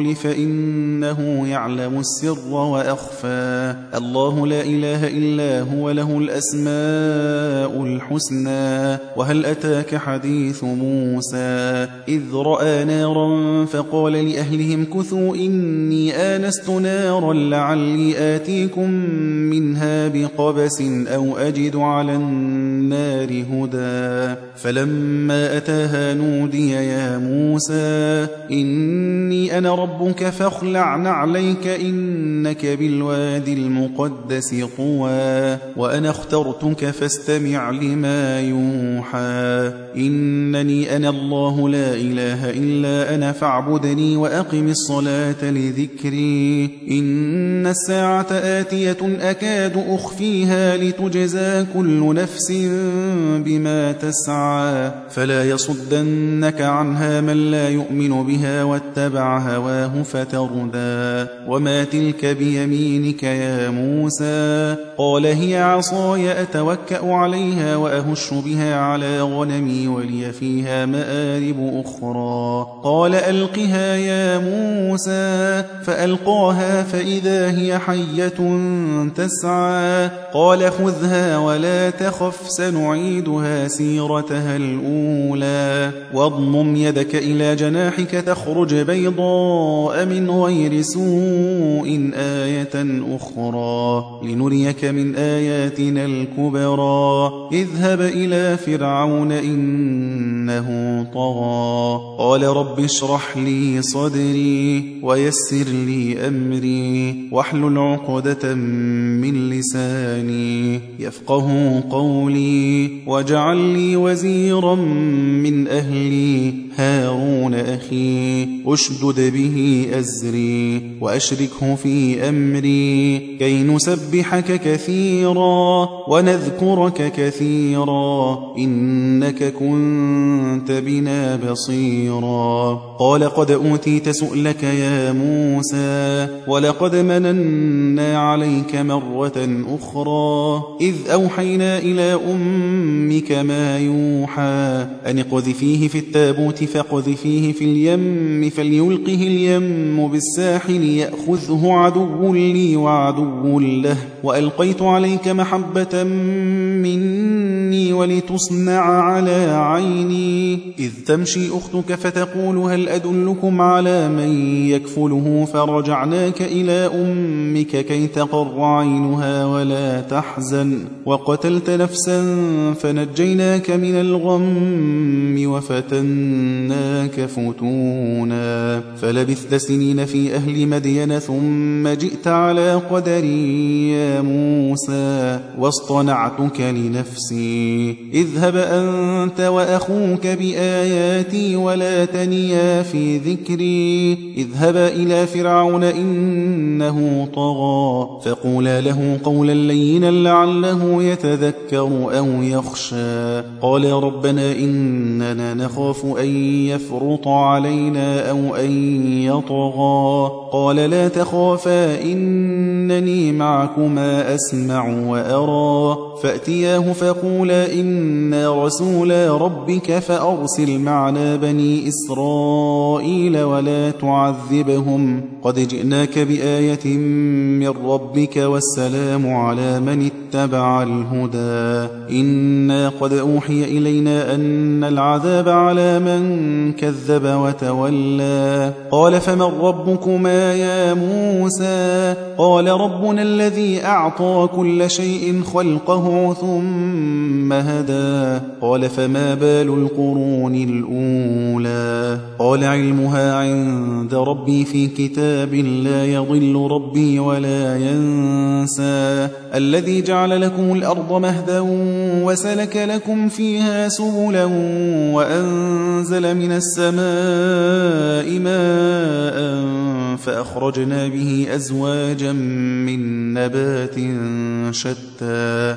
القول فإنه يعلم السر وأخفى. الله لا إله إلا هو له الأسماء الحسنى. وهل أتاك حديث موسى؟ إذ رأى نارا فقال لأهلهم كثوا إني آنست نارا لعلي آتيكم منها بقبس أو أجد على النار هدى. فلما أتاها نودي يا موسى إني أنا ربك فاخلع نعليك إنك بالوادي المقدس طوى وأنا اخترتك فاستمع لما يوحى. إنني أنا الله لا إله إلا أنا فاعبدني وأقم الصلاة لذكري. إن الساعة آتية أكاد أخفيها لتجزى كل نفس بما تسعى. فلا يصدنك عنها من لا يؤمن بها واتبع هواه فتردى وما تلك بيمينك يا موسى قال هي عصاي أتوكأ عليها وأهش بها على غنمي ولي فيها مآرب أخرى قال ألقها يا موسى فألقاها فإذا هي حية تسعى قال خذها ولا تخف سنعيدها سيرتها الأولى واضمم يدك إلى جناحك تخرج من غير سوء آية أخرى لنريك من آياتنا الكبرى اذهب إلى فرعون إنه طغى قال رب اشرح لي صدري ويسر لي أمري واحلل عقدة من لساني يفقه قولي واجعل لي وزيرا من أهلي هارون أخي أشدد به أزري وأشركه في أمري كي نسبحك كثيرا ونذكرك كثيرا إنك كنت بنا بصيرا قال قد أوتيت سؤلك يا موسى ولقد مننا عليك مرة أخرى إذ أوحينا إلى أمك ما يوحى أن اقذفيه في التابوت فاقذفيه في اليم فليلقه اليم بالساحل يأخذه عدو لي وعدو له وألقيت عليك محبة مني ولتصنع على عيني. إذ تمشي أختك فتقول هل أدلكم على من يكفله فرجعناك إلى أمك كي تقر عينها ولا تحزن. وقتلت نفسا فنجيناك من الغم وفتناك فتونا. فلبثت سنين في أهل مدين ثم جئت على قدري يا موسى. واصطنعتك لنفسي. اذهب أنت وأخوك بآياتي ولا تنيا في ذكري. اذهب إلى فرعون إنه طغى فقولا له قولا لينا لعله يتذكر أو يخشى. قال ربنا إننا نخاف أن يفرط علينا أو أن يطغى. قال لا تخافا إنني معكما أسمع وأرى. فأتياه فقولا إنا رسولا ربك فأرسل معنا بني إسرائيل ولا تعذبهم. قد جئناك بآية من ربك والسلام على من اتبع الهدى. إنا قد أوحي إلينا أن العذاب على من كذب وتولى. قال فمن ربكما يا موسى؟ قال ربنا الذي أعطى كل شيء خلقه ثم هدى قال فما بال القرون الأولى قال علمها عند ربي في كتاب لا يضل ربي ولا ينسى الذي جعل لكم الأرض مهدا وسلك لكم فيها سبلا وأنزل من السماء ماء فأخرجنا به أزواجا من نبات شتى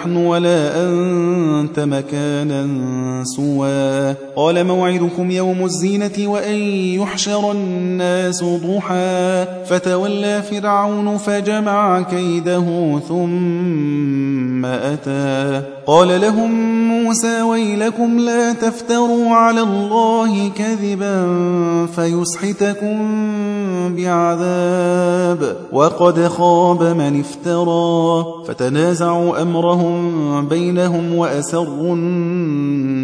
ولا أنت مكانا سوى. قال موعدكم يوم الزينة وأن يحشر الناس ضحى. فتولى فرعون فجمع كيده ثم أتى. قال لهم موسى ويلكم لا تفتروا على الله كذبا فيسحتكم بعذاب وقد خاب من افترى فتنازعوا أمرهم بينهم وأسروا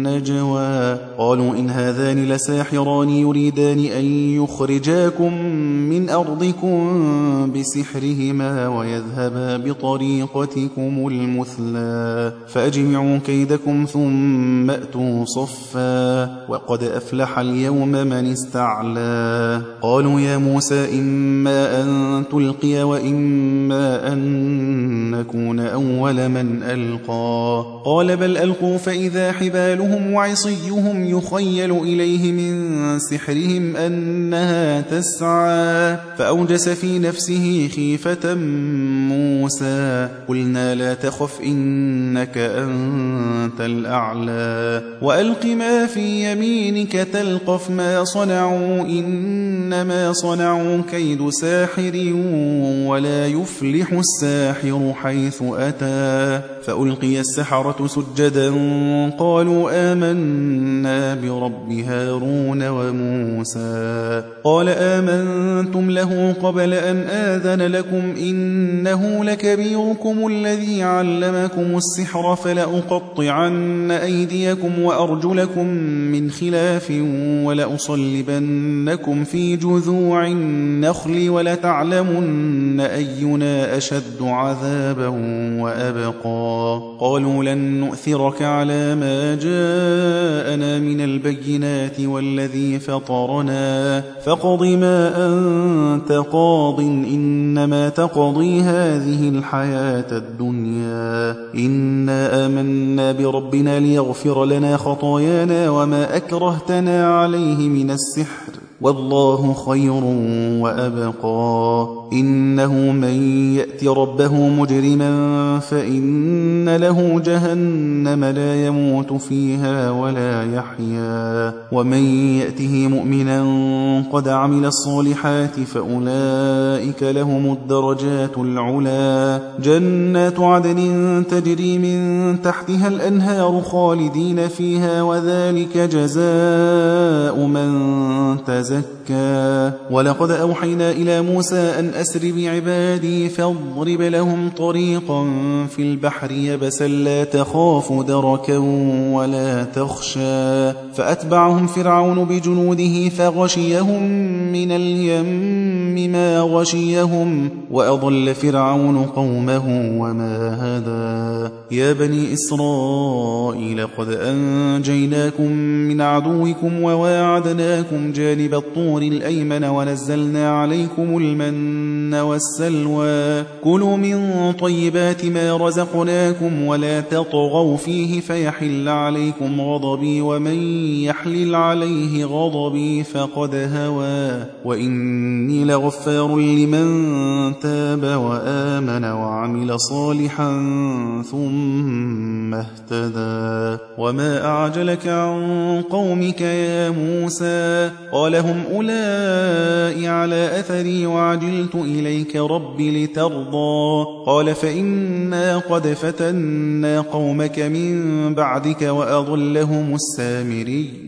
النجوى قالوا إن هذان لساحران يريدان أن يخرجاكم من أرضكم بسحرهما ويذهبا بطريقتكم المثلى. فأجمعوا كيدكم ثم أتوا صفا. وقد أفلح اليوم من استعلى. قالوا يا موسى إما أن تلقي وإما أن نكون أول من ألقى. قال بل ألقوا فإذا حبالهم وعصيهم يخيل إليه من سحرهم أنها تسعى فأوجس في نفسه خيفة موسى قلنا لا تخف إنك أنت الأعلى وألق ما في يمينك تلقف ما صنعوا إنما صنعوا كيد ساحر ولا يفلح الساحر حيث أتى فألقي السحرة سجدا قالوا آمنا برب هارون وموسى. قال آمنتم له قبل أن آذن لكم إنه لكبيركم الذي علمكم السحر فلأقطعن أيديكم وأرجلكم من خلاف ولأصلبنكم في جذوع النخل ولتعلمن أينا أشد عذابا وأبقى. قالوا لن نؤثرك على ما جاءنا من البينات والذي فطرنا. فاقض ما أنت قاض إنما تقضي هذه الحياة الدنيا. إنا آمنا بربنا ليغفر لنا خطايانا وما أكرهتنا عليه من السحر. والله خير وأبقى. إنه من يأت ربه مجرما فإن له جهنم لا يموت فيها ولا يحيا. ومن يأته مؤمنا قد عمل الصالحات فأولئك لهم الدرجات العلا. جنات عدن تجري من تحتها الأنهار خالدين فيها وذلك جزاء من تزكى. ولقد أوحينا إلى موسى أن أسر بعبادي فاضرب لهم طريقا في البحر يبسا لا تخاف دركا ولا تخشى. فأتبعهم فرعون بجنوده فغشيهم من اليم ما غشيهم وأضل فرعون قومه وما هدى يا بني إسرائيل قد أنجيناكم من عدوكم وواعدناكم جانب الطور الأيمن ونزلنا عليكم المن والسلوى. كلوا من طيبات ما رزقناكم ولا تطغوا فيه فيحل عليكم غضبي ومن يحلل عليه غضبي فقد هوى. وإني لغفار لمن تاب وآمن وعمل صالحا ثم اهتدى. وما أعجلك عن قومك يا موسى؟ قال هم أولئك على أثري وعجلت إليك رب لترضى. قال فإنا قد فتنا قومك من بعدك وأضلهم السامري.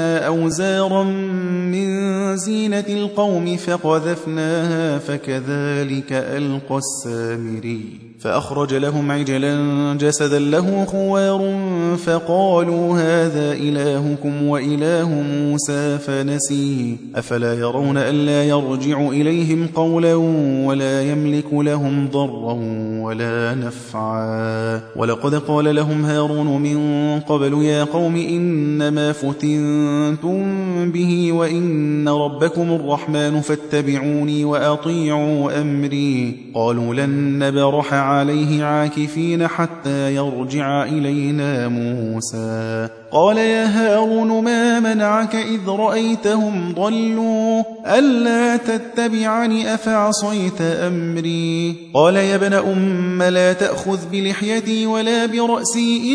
أوزارا من زينة القوم فقذفناها فكذلك ألقى السامري فأخرج لهم عجلا جسدا له خوار فقالوا هذا إلهكم وإله موسى فنسيه أفلا يرون ألا يرجع إليهم قولا ولا يملك لهم ضرا ولا نفعا ولقد قال لهم هارون من قبل يا قوم إنما فتنتم به وإن ربكم الرحمن فاتبعوني وأطيعوا أمري قالوا لن نبرح عليه عاكفين حتى يرجع إلينا موسى قال يا هارون ما منعك إذ رأيتهم ضلوا ألا تتبعني أفعصيت أمري قال يا ابن أم لا تأخذ بلحيتي ولا برأسي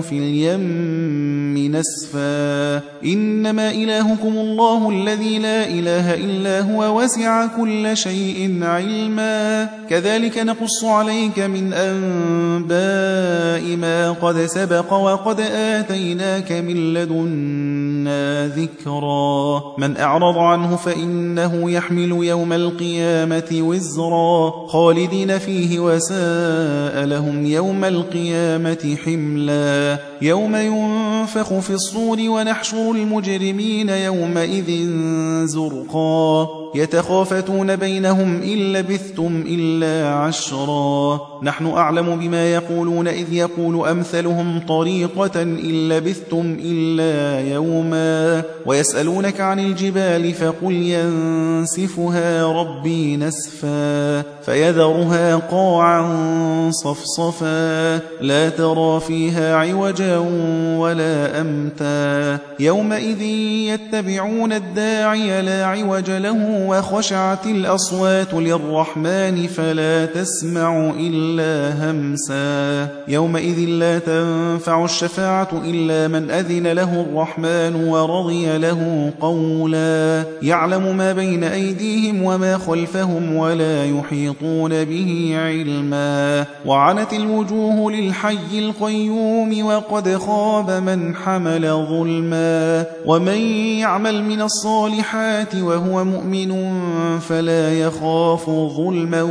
في اليم نسفا. إنما إلهكم الله الذي لا إله إلا هو وسع كل شيء علما. كذلك نقص عليك من أنباء ما قد سبق وقد آتيناك من لدنا ذكرا. من أعرض عنه فإنه يحمل يوم القيامة وزرا. خالدين فيه وساء لهم يوم القيامة حملا. يوم ينفخ في الصور ونحشر المجرمين يومئذ زرقا. يتخافتون بينهم إن لبثتم إلا عشرا. نحن أعلم بما يقولون إذ يقول أمثلهم طريقة إن لبثتم إلا يوما ويسألونك عن الجبال فقل ينسفها ربي نسفا فيذرها قاعا صفصفا لا ترى فيها عوجا ولا أمتا. يومئذ يتبعون الداعي لا عوج له وخشعت الأصوات للرحمن فلا تسمع إلا همسا. يومئذ لا تنفع الشفاعة إلا من أذن له الرحمن ورضي له قولا. يعلم ما بين أيديهم وما خلفهم ولا يحيطون به علما. وعنت الوجوه للحي القيوم وقد خاب من حمل ظلما. ومن يعمل من الصالحات وهو مؤمن فلا يخاف ظلما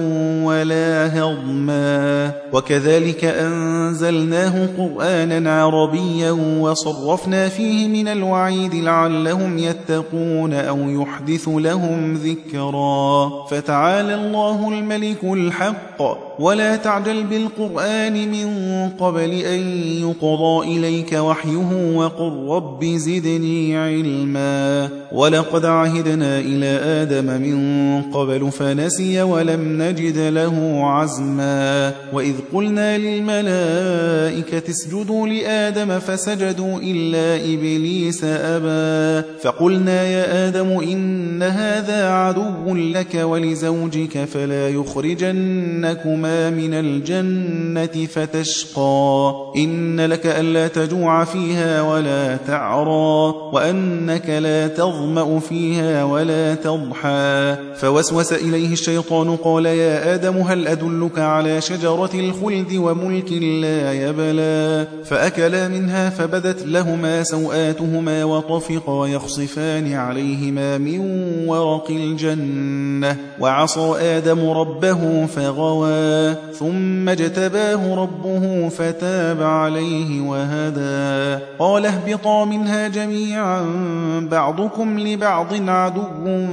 ولا هضما وكذلك أنزلناه قرآنا عربيا وصرفنا فيه من الوعيد لعلهم يتقون أو يحدث لهم ذكرا فتعالى الله الملك الحق ولا تعجل بالقرآن من قبل أن يقضى إليك وحيه وقل رب زدني علما. ولقد عهدنا إلى آدم من قبل فنسي ولم نجد له عزما. وإذ قلنا للملائكة اسجدوا لآدم فسجدوا إلا إبليس أبى. فقلنا يا آدم إن هذا عدو لك ولزوجك فلا يخرجنكما من الجنة فتشقى. إن لك ألا تجوع فيها ولا تعرى وأنك لا تظمأ فيها ولا تضحى. فوسوس إليه الشيطان قال يا آدم هل أدلك على شجرة الخلد وملك لا يبلى؟ فأكلا منها فبدت لهما سوآتهما وطفقا يخصفان عليهما من ورق الجنة. وعصى آدم ربه فغوى. ثم اجتباه ربه فتاب عليه وهدى. قال اهبطا منها جميعا بعضكم لبعض عدو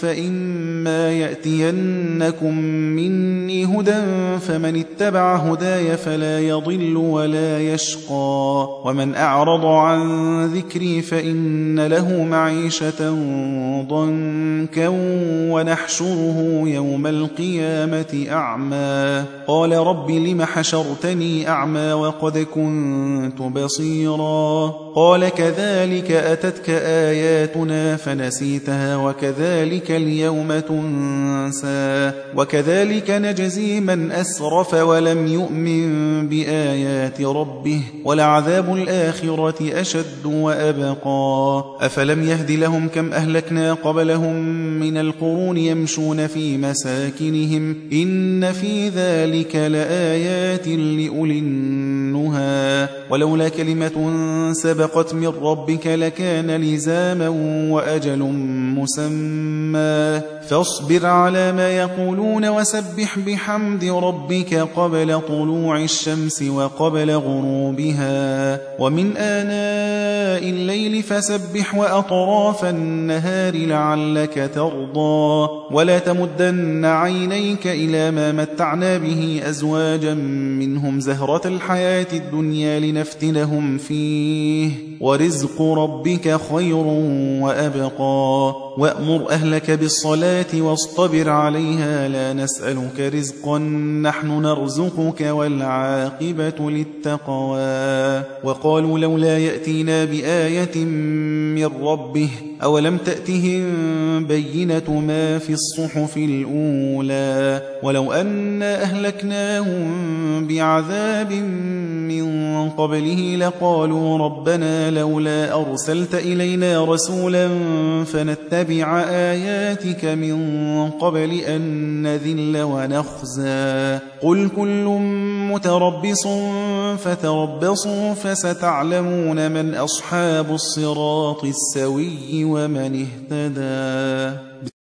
فإما يأتينكم مني هدى فمن اتبع هداي فلا يضل ولا يشقى. ومن أعرض عن ذكري فإن له معيشة ضنكا ونحشره يوم القيامة أعمى. قال رب لم حشرتني أعمى وقد كنت بصيرا قال كذلك أتتك آياتنا فنسيتها وكذلك اليوم تنسى وكذلك نجزي من أسرف ولم يؤمن بآيات ربه ولعذاب الآخرة أشد وأبقى أفلم يهد لهم كم أهلكنا قبلهم من القرون يمشون في مساكنهم إن في ذلك لآيات لأولي النهى. ولولا كلمة سبقت من ربك لكان لزاما وأجل مسمى. فاصبر على ما يقولون وسبح بحمد ربك قبل طلوع الشمس وقبل غروبها. ومن آناء الليل فسبح وأطراف النهار لعلك ترضى. ولا تمدن عينيك إلى ما متعنا به أزواجا منهم زهرة الحياة الدنيا لنفتنهم فيه. ورزق ربك خير وأبقى. وأمر أهلك بالصلاة واصطبر عليها لا نسألك رزقا نحن نرزقك والعاقبة للتقوى. وقالوا لولا يأتينا بآية من ربه أولم تأتهم بينة ما في الصحف الأولى؟ ولو أنا أهلكناهم بعذاب من قبله لقالوا ربنا لولا أرسلت إلينا رسولا فنتبع آياتك من قبل أن نذل ونخزى. قل كل متربص فتربصوا فستعلمون من أصحاب الصراط السوي ومن اهتدى.